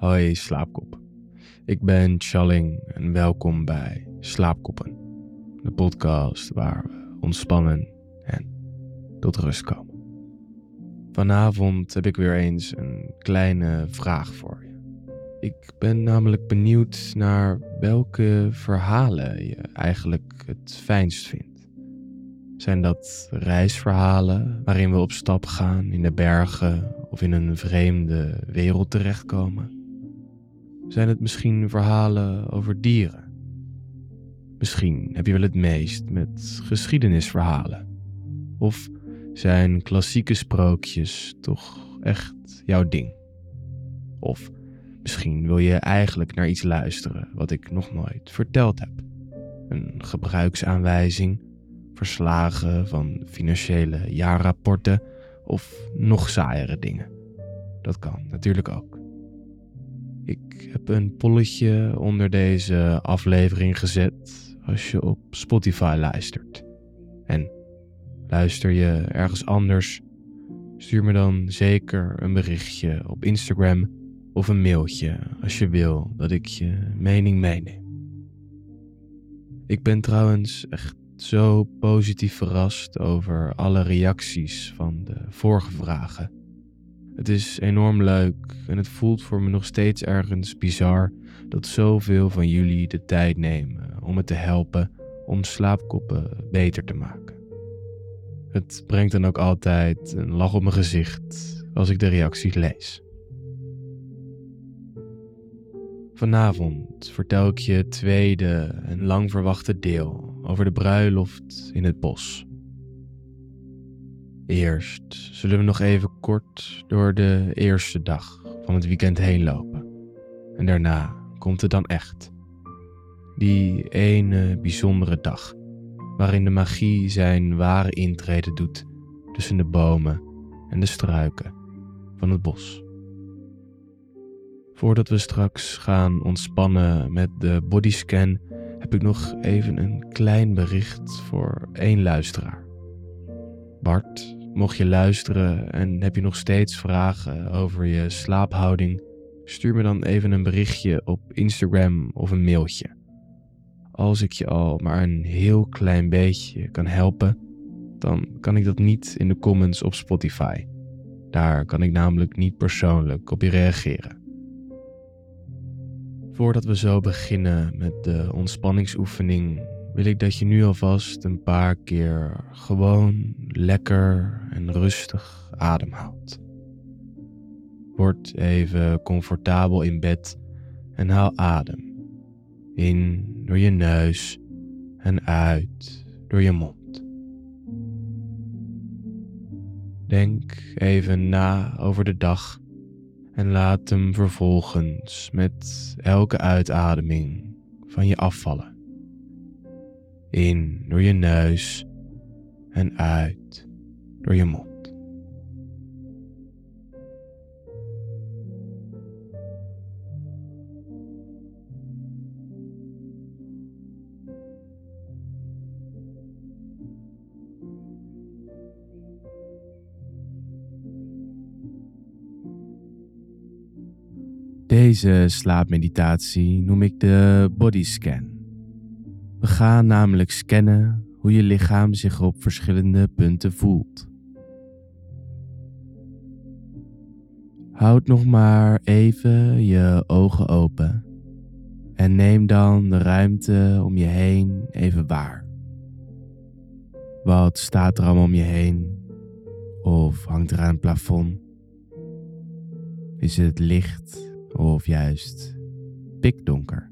Hoi slaapkop. Ik ben Challing en welkom bij Slaapkoppen. De podcast waar we ontspannen en tot rust komen. Vanavond heb ik weer eens een kleine vraag voor je. Ik ben namelijk benieuwd naar welke verhalen je eigenlijk het fijnst vindt. Zijn dat reisverhalen waarin we op stap gaan in de bergen of in een vreemde wereld terechtkomen? Zijn het misschien verhalen over dieren? Misschien heb je wel het meest met geschiedenisverhalen. Of zijn klassieke sprookjes toch echt jouw ding? Of misschien wil je eigenlijk naar iets luisteren wat ik nog nooit verteld heb. Een gebruiksaanwijzing, verslagen van financiële jaarrapporten of nog saaiere dingen. Dat kan natuurlijk ook. Ik heb een polletje onder deze aflevering gezet als je op Spotify luistert. En luister je ergens anders, stuur me dan zeker een berichtje op Instagram of een mailtje als je wil dat ik je mening meeneem. Ik ben trouwens echt zo positief verrast over alle reacties van de vorige vragen. Het is enorm leuk en het voelt voor me nog steeds ergens bizar dat zoveel van jullie de tijd nemen om me te helpen om slaapkoppen beter te maken. Het brengt dan ook altijd een lach op mijn gezicht als ik de reacties lees. Vanavond vertel ik je het tweede en lang verwachte deel over de bruiloft in het bos. Eerst zullen we nog even kort door de eerste dag van het weekend heen lopen. En daarna komt het dan echt. Die ene bijzondere dag waarin de magie zijn ware intrede doet tussen de bomen en de struiken van het bos. Voordat we straks gaan ontspannen met de bodyscan, heb ik nog even een klein bericht voor één luisteraar. Bart, mocht je luisteren en heb je nog steeds vragen over je slaaphouding, stuur me dan even een berichtje op Instagram of een mailtje. Als ik je al maar een heel klein beetje kan helpen, dan kan ik dat niet in de comments op Spotify. Daar kan ik namelijk niet persoonlijk op je reageren. Voordat we zo beginnen met de ontspanningsoefening, wil ik dat je nu alvast een paar keer gewoon lekker en rustig ademhaalt. Word even comfortabel in bed en haal adem. In door je neus en uit door je mond. Denk even na over de dag en laat hem vervolgens met elke uitademing van je afvallen. In door je neus en uit door je mond. Deze slaapmeditatie noem ik de bodyscan. We gaan namelijk scannen hoe je lichaam zich op verschillende punten voelt. Houd nog maar even je ogen open en neem dan de ruimte om je heen even waar. Wat staat er allemaal om je heen? Of hangt er aan het plafond? Is het licht of juist pikdonker.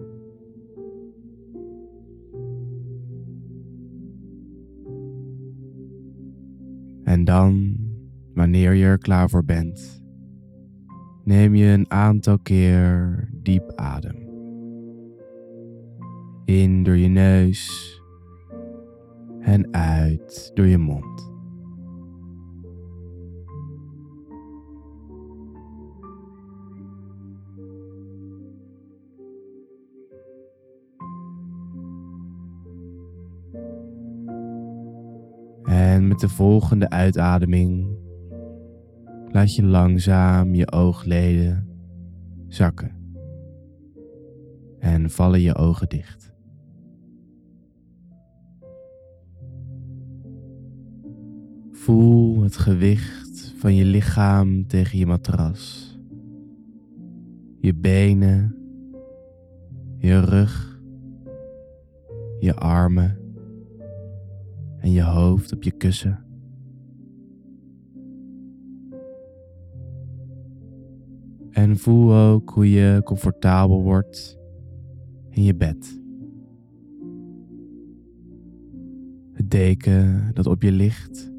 En dan, wanneer je er klaar voor bent, neem je een aantal keer diep adem. In door je neus en uit door je mond. Met de volgende uitademing laat je langzaam je oogleden zakken. en vallen je ogen dicht. Voel het gewicht van je lichaam tegen je matras. Je benen, je rug, je armen en je hoofd op je kussen. En voel ook hoe je comfortabel wordt in je bed. Het deken dat op je ligt,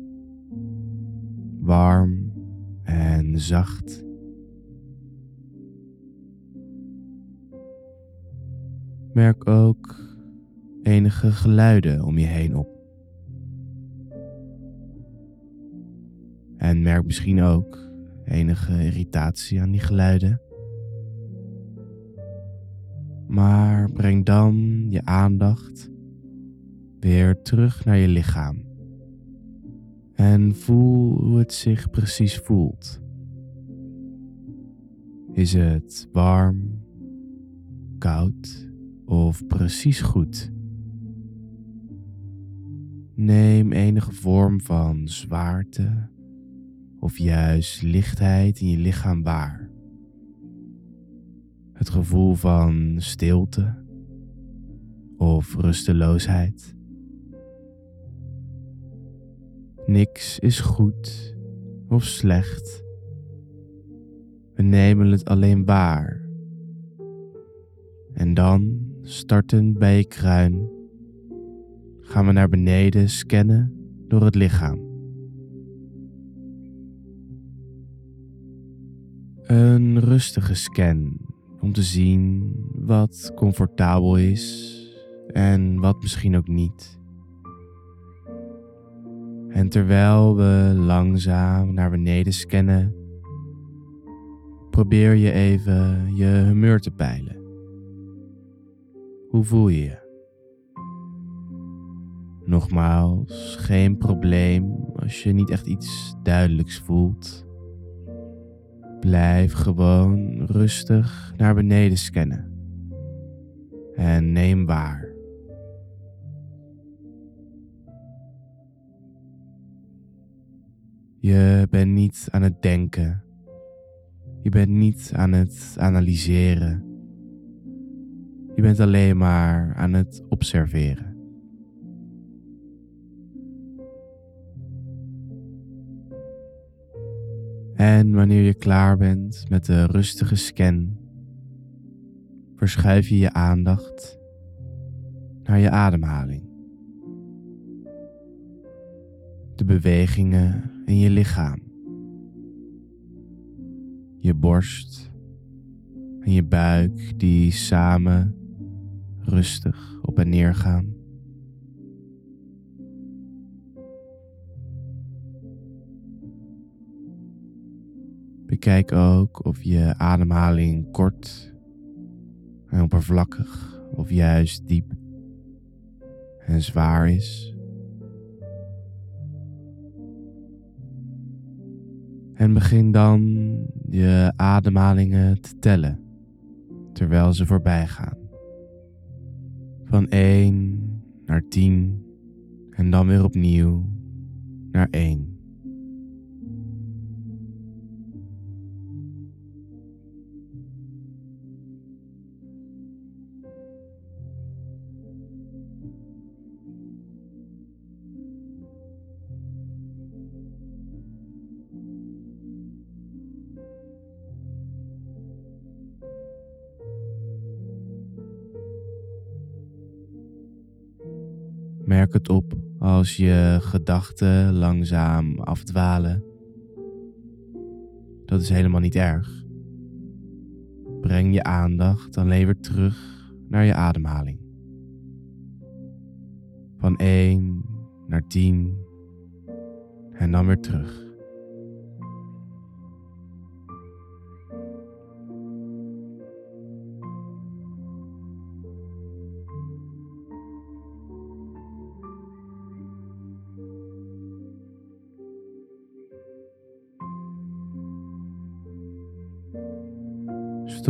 warm en zacht. Merk ook enige geluiden om je heen op. En merk misschien ook enige irritatie aan die geluiden. Maar breng dan je aandacht weer terug naar je lichaam. En voel hoe het zich precies voelt. Is het warm, koud of precies goed? Neem enige vorm van zwaarte of juist lichtheid in je lichaam waar. Het gevoel van stilte of rusteloosheid. Niks is goed of slecht. We nemen het alleen waar. En dan, startend bij je kruin, gaan we naar beneden scannen door het lichaam. Een rustige scan om te zien wat comfortabel is en wat misschien ook niet. En terwijl we langzaam naar beneden scannen, probeer je even je humeur te peilen. Hoe voel je je? Nogmaals, geen probleem als je niet echt iets duidelijks voelt. Blijf gewoon rustig naar beneden scannen. En neem waar. Je bent niet aan het denken. Je bent niet aan het analyseren. Je bent alleen maar aan het observeren. En wanneer je klaar bent met de rustige scan, verschuif je je aandacht naar je ademhaling. De bewegingen in je lichaam. Je borst en je buik die samen rustig op en neer gaan. Bekijk ook of je ademhaling kort en oppervlakkig of juist diep en zwaar is. En begin dan je ademhalingen te tellen terwijl ze voorbij gaan. Van 1 naar 10 en dan weer opnieuw naar 1. Merk het op als je gedachten langzaam afdwalen. Dat is helemaal niet erg. Breng je aandacht alleen weer terug naar je ademhaling. Van 1 naar 10 en dan weer terug.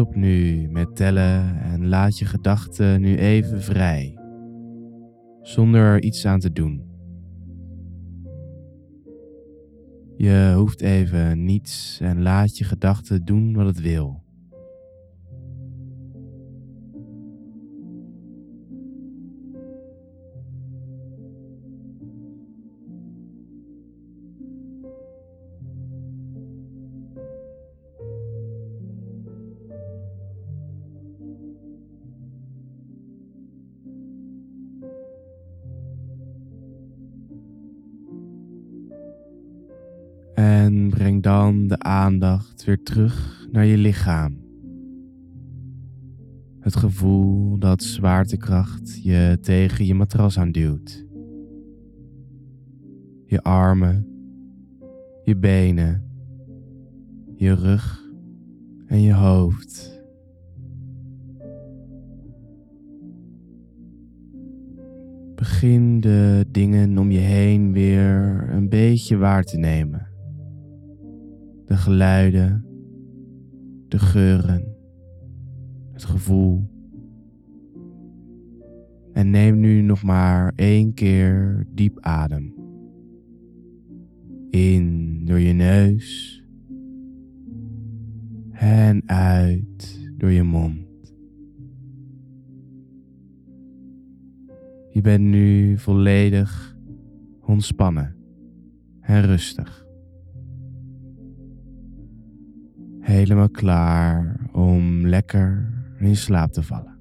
Nu met tellen en laat je gedachten nu even vrij, zonder er iets aan te doen. Je hoeft even niets en laat je gedachten doen wat het wil. Aandacht weer terug naar je lichaam. Het gevoel dat zwaartekracht je tegen je matras aanduwt. Je armen, je benen, je rug en je hoofd. Begin de dingen om je heen weer een beetje waar te nemen de geluiden, de geuren, het gevoel. En neem nu nog maar één keer diep adem. In door je neus en uit door je mond. Je bent nu volledig ontspannen en rustig. Helemaal klaar om lekker in slaap te vallen.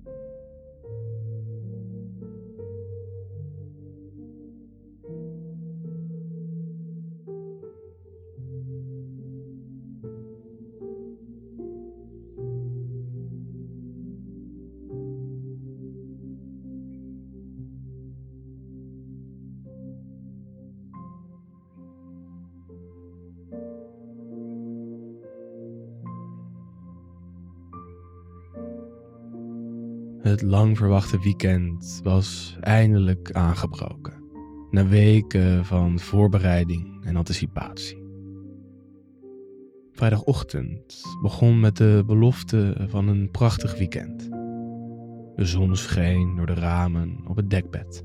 Het lang verwachte weekend was eindelijk aangebroken. Na weken van voorbereiding en anticipatie. Vrijdagochtend begon met de belofte van een prachtig weekend. De zon scheen door de ramen op het dekbed.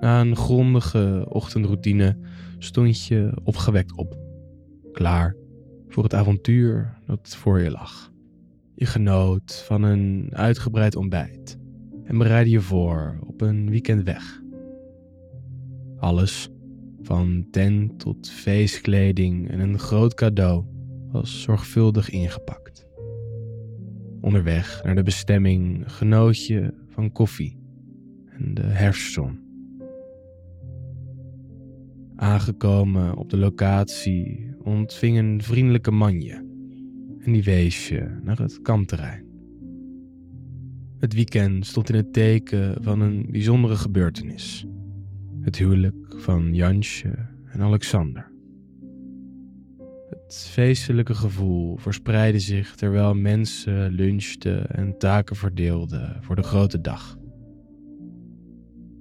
Na een grondige ochtendroutine stond je opgewekt op, klaar voor het avontuur dat voor je lag. Je genoot van een uitgebreid ontbijt en bereidde je voor op een weekend weg. Alles, van tent tot feestkleding en een groot cadeau, was zorgvuldig ingepakt. Onderweg naar de bestemming genoot je van koffie en de herfstzon. Aangekomen op de locatie ontving een vriendelijke manje en die wees je naar het kampterrein. Het weekend stond in het teken van een bijzondere gebeurtenis. Het huwelijk van Jansje en Alexander. Het feestelijke gevoel verspreidde zich terwijl mensen lunchten en taken verdeelden voor de grote dag.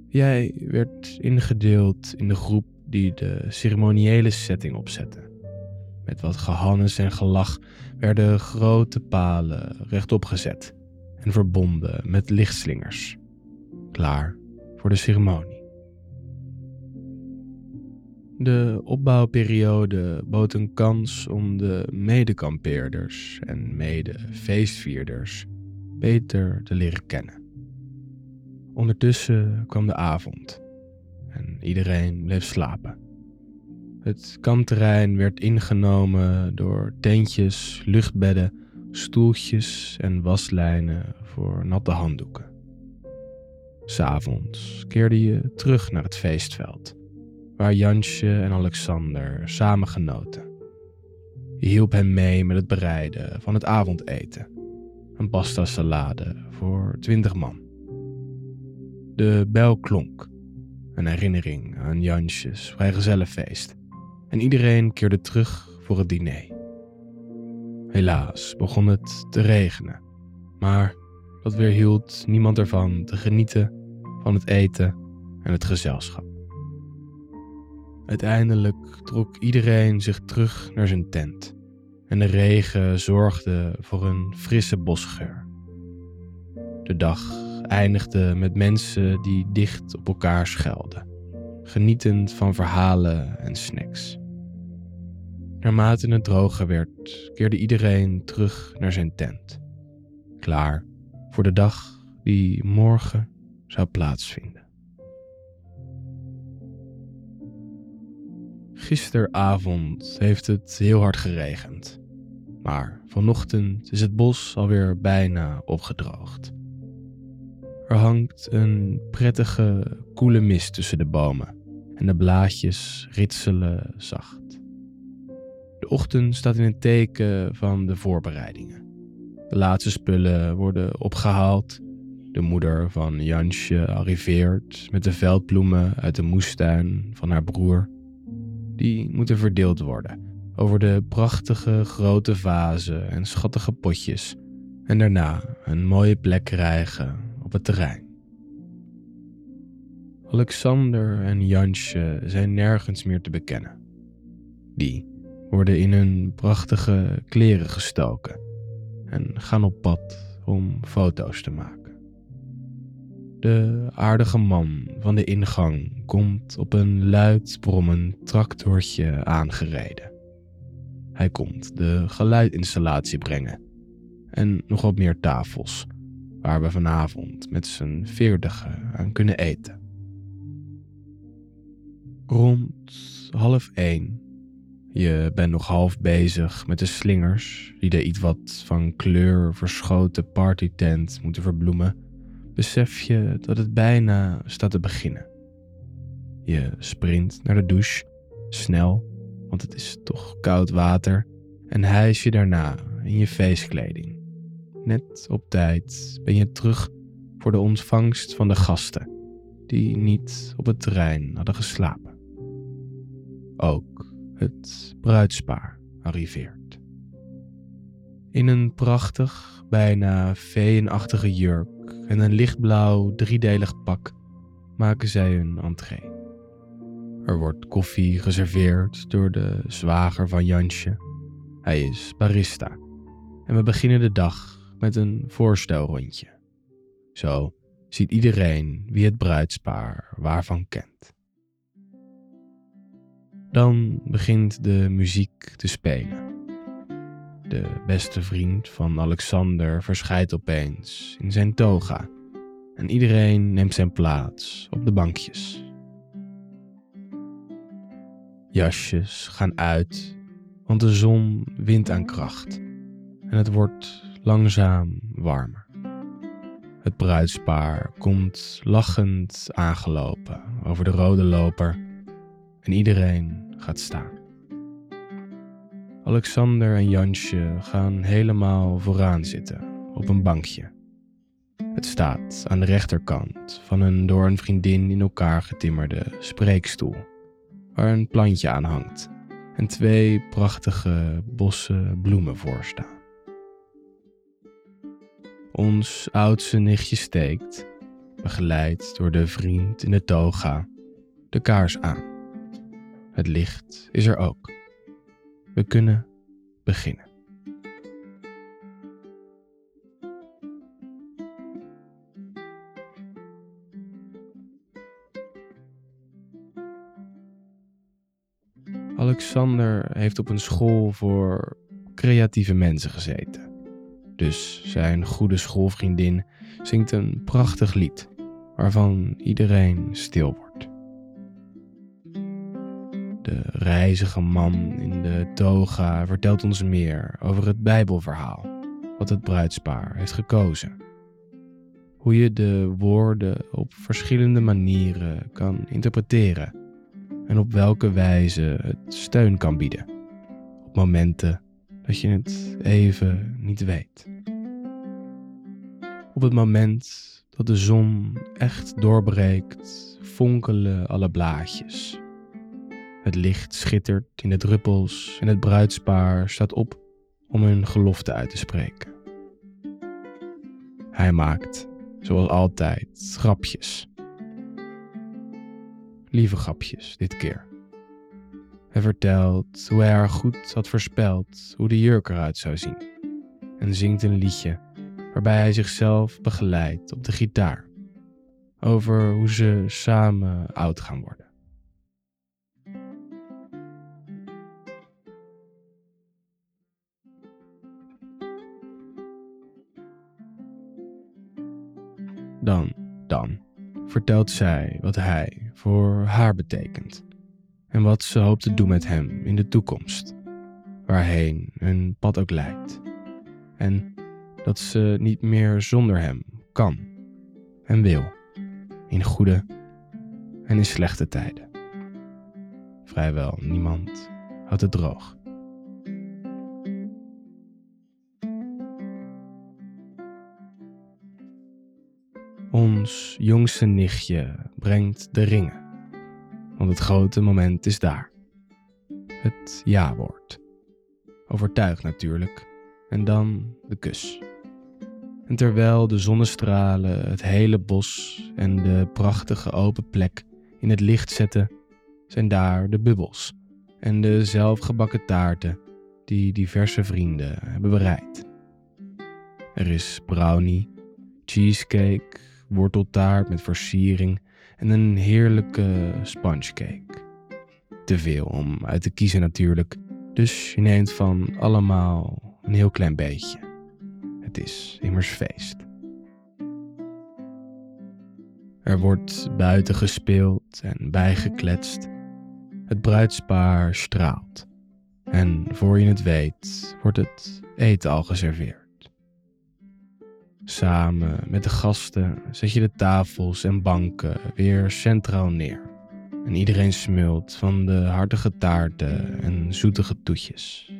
Jij werd ingedeeld in de groep die de ceremoniële setting opzette. Met wat gehannes en gelach werden grote palen rechtop gezet en verbonden met lichtslingers, klaar voor de ceremonie. De opbouwperiode bood een kans om de medekampeerders en mede-feestvierders beter te leren kennen. Ondertussen kwam de avond en iedereen bleef slapen. Het kampterrein werd ingenomen door tentjes, luchtbedden, stoeltjes en waslijnen voor natte handdoeken. S'avonds keerde je terug naar het feestveld, waar Jansje en Alexander samen genoten. Je hielp hen mee met het bereiden van het avondeten, een pasta salade voor twintig man. De bel klonk, een herinnering aan Jansjes vrijgezellenfeest en iedereen keerde terug voor het diner. Helaas begon het te regenen, maar dat weerhield niemand ervan te genieten van het eten en het gezelschap. Uiteindelijk trok iedereen zich terug naar zijn tent en de regen zorgde voor een frisse bosgeur. De dag eindigde met mensen die dicht op elkaar schelden, genietend van verhalen en snacks. Naarmate het droger werd, keerde iedereen terug naar zijn tent, klaar voor de dag die morgen zou plaatsvinden. Gisteravond heeft het heel hard geregend, maar vanochtend is het bos alweer bijna opgedroogd. Er hangt een prettige, koele mist tussen de bomen en de blaadjes ritselen zacht. Ochtend staat in het teken van de voorbereidingen. De laatste spullen worden opgehaald. De moeder van Jansje arriveert met de veldbloemen uit de moestuin van haar broer. Die moeten verdeeld worden over de prachtige grote vazen en schattige potjes en daarna een mooie plek krijgen op het terrein. Alexander en Jansje zijn nergens meer te bekennen. Die worden in hun prachtige kleren gestoken en gaan op pad om foto's te maken. De aardige man van de ingang komt op een luid brommend tractortje aangereden. Hij komt de geluidinstallatie brengen en nog wat meer tafels waar we vanavond met z'n veertigen aan kunnen eten. Rond half één je bent nog half bezig met de slingers die de iets wat van kleur verschoten partytent moeten verbloemen, besef je dat het bijna staat te beginnen. Je sprint naar de douche, snel, want het is toch koud water, en hijs je daarna in je feestkleding. Net op tijd ben je terug voor de ontvangst van de gasten, die niet op het terrein hadden geslapen. Ook het bruidspaar arriveert. In een prachtig, bijna veenachtige jurk en een lichtblauw driedelig pak maken zij hun entree. Er wordt koffie geserveerd door de zwager van Jansje. Hij is barista. En we beginnen de dag met een voorstelrondje. Zo ziet iedereen wie het bruidspaar waarvan kent. Dan begint de muziek te spelen. De beste vriend van Alexander verschijnt opeens in zijn toga en iedereen neemt zijn plaats op de bankjes. Jasjes gaan uit, want de zon wint aan kracht en het wordt langzaam warmer. Het bruidspaar komt lachend aangelopen over de rode loper en iedereen gaat staan. Alexander en Jansje gaan helemaal vooraan zitten op een bankje. Het staat aan de rechterkant van een door een vriendin in elkaar getimmerde spreekstoel, waar een plantje aan hangt en twee prachtige bossen bloemen voor staan. Ons oudste nichtje steekt, begeleid door de vriend in de toga, de kaars aan. Het licht is er ook. We kunnen beginnen. Alexander heeft op een school voor creatieve mensen gezeten. Dus zijn goede schoolvriendin zingt een prachtig lied waarvan iedereen stil wordt. De reizige man in de toga vertelt ons meer over het Bijbelverhaal wat het bruidspaar heeft gekozen. Hoe je de woorden op verschillende manieren kan interpreteren en op welke wijze het steun kan bieden op momenten dat je het even niet weet. Op het moment dat de zon echt doorbreekt, fonkelen alle blaadjes het licht schittert in de druppels en het bruidspaar staat op om hun gelofte uit te spreken. Hij maakt, zoals altijd, grapjes. Lieve grapjes dit keer. Hij vertelt hoe hij haar goed had voorspeld hoe de jurk eruit zou zien. En zingt een liedje waarbij hij zichzelf begeleidt op de gitaar. Over hoe ze samen oud gaan worden. Dan, dan, vertelt zij wat hij voor haar betekent en wat ze hoopt te doen met hem in de toekomst, waarheen hun pad ook leidt, en dat ze niet meer zonder hem kan en wil, in goede en in slechte tijden. Vrijwel niemand houdt het droog. Jongste nichtje brengt de ringen, want het grote moment is daar. Het ja-woord. Overtuigd natuurlijk, en dan de kus. En terwijl de zonnestralen het hele bos en de prachtige open plek in het licht zetten, zijn daar de bubbels en de zelfgebakken taarten die diverse vrienden hebben bereid. Er is brownie, cheesecake, worteltaart met versiering en een heerlijke spongecake. Te veel om uit te kiezen natuurlijk, dus je neemt van allemaal een heel klein beetje. Het is immers feest. Er wordt buiten gespeeld en bijgekletst. Het bruidspaar straalt. En voor je het weet, wordt het eten al geserveerd. Samen met de gasten zet je de tafels en banken weer centraal neer. En iedereen smult van de hartige taarten en zoetige toetjes.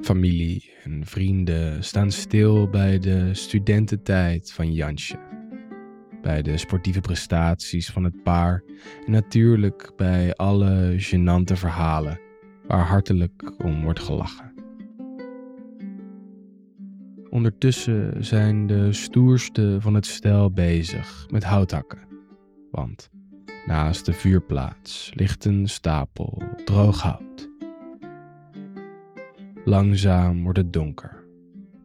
Familie en vrienden staan stil bij de studententijd van Jansje. Bij de sportieve prestaties van het paar en natuurlijk bij alle gênante verhalen waar hartelijk om wordt gelachen. Ondertussen zijn de stoerste van het stel bezig met houthakken. Want naast de vuurplaats ligt een stapel droog hout. Langzaam wordt het donker.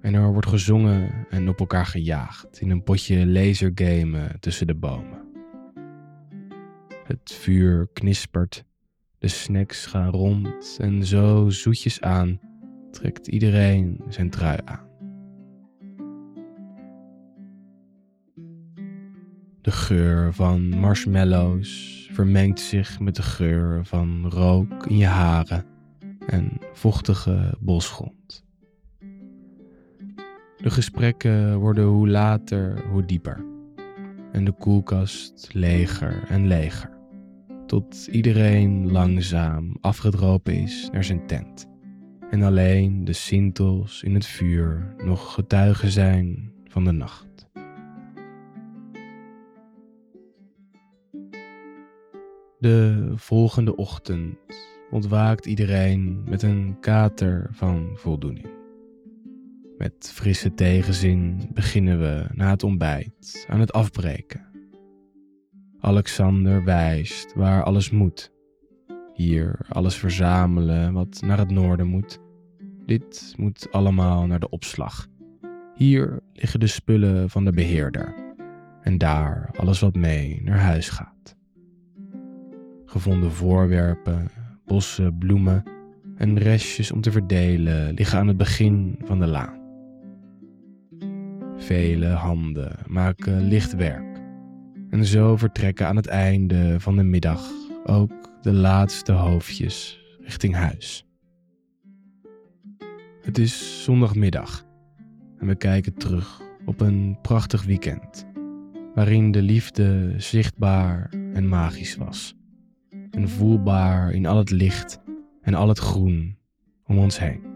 En er wordt gezongen en op elkaar gejaagd in een potje lasergamen tussen de bomen. Het vuur knispert, de snacks gaan rond en zo zoetjes aan trekt iedereen zijn trui aan. De geur van marshmallows vermengt zich met de geur van rook in je haren en vochtige bosgrond. De gesprekken worden hoe later, hoe dieper. En de koelkast leger en leger. Tot iedereen langzaam afgedropen is naar zijn tent. En alleen de sintels in het vuur nog getuigen zijn van de nacht. De volgende ochtend ontwaakt iedereen met een kater van voldoening. Met frisse tegenzin beginnen we na het ontbijt aan het afbreken. Alexander wijst waar alles moet. Hier alles verzamelen wat naar het noorden moet. Dit moet allemaal naar de opslag. Hier liggen de spullen van de beheerder. En daar alles wat mee naar huis gaat. Gevonden voorwerpen, bossen, bloemen en restjes om te verdelen liggen aan het begin van de laan. Vele handen maken licht werk. En zo vertrekken aan het einde van de middag ook de laatste hoofdjes richting huis. Het is zondagmiddag en we kijken terug op een prachtig weekend, waarin de liefde zichtbaar en magisch was en voelbaar in al het licht en al het groen om ons heen.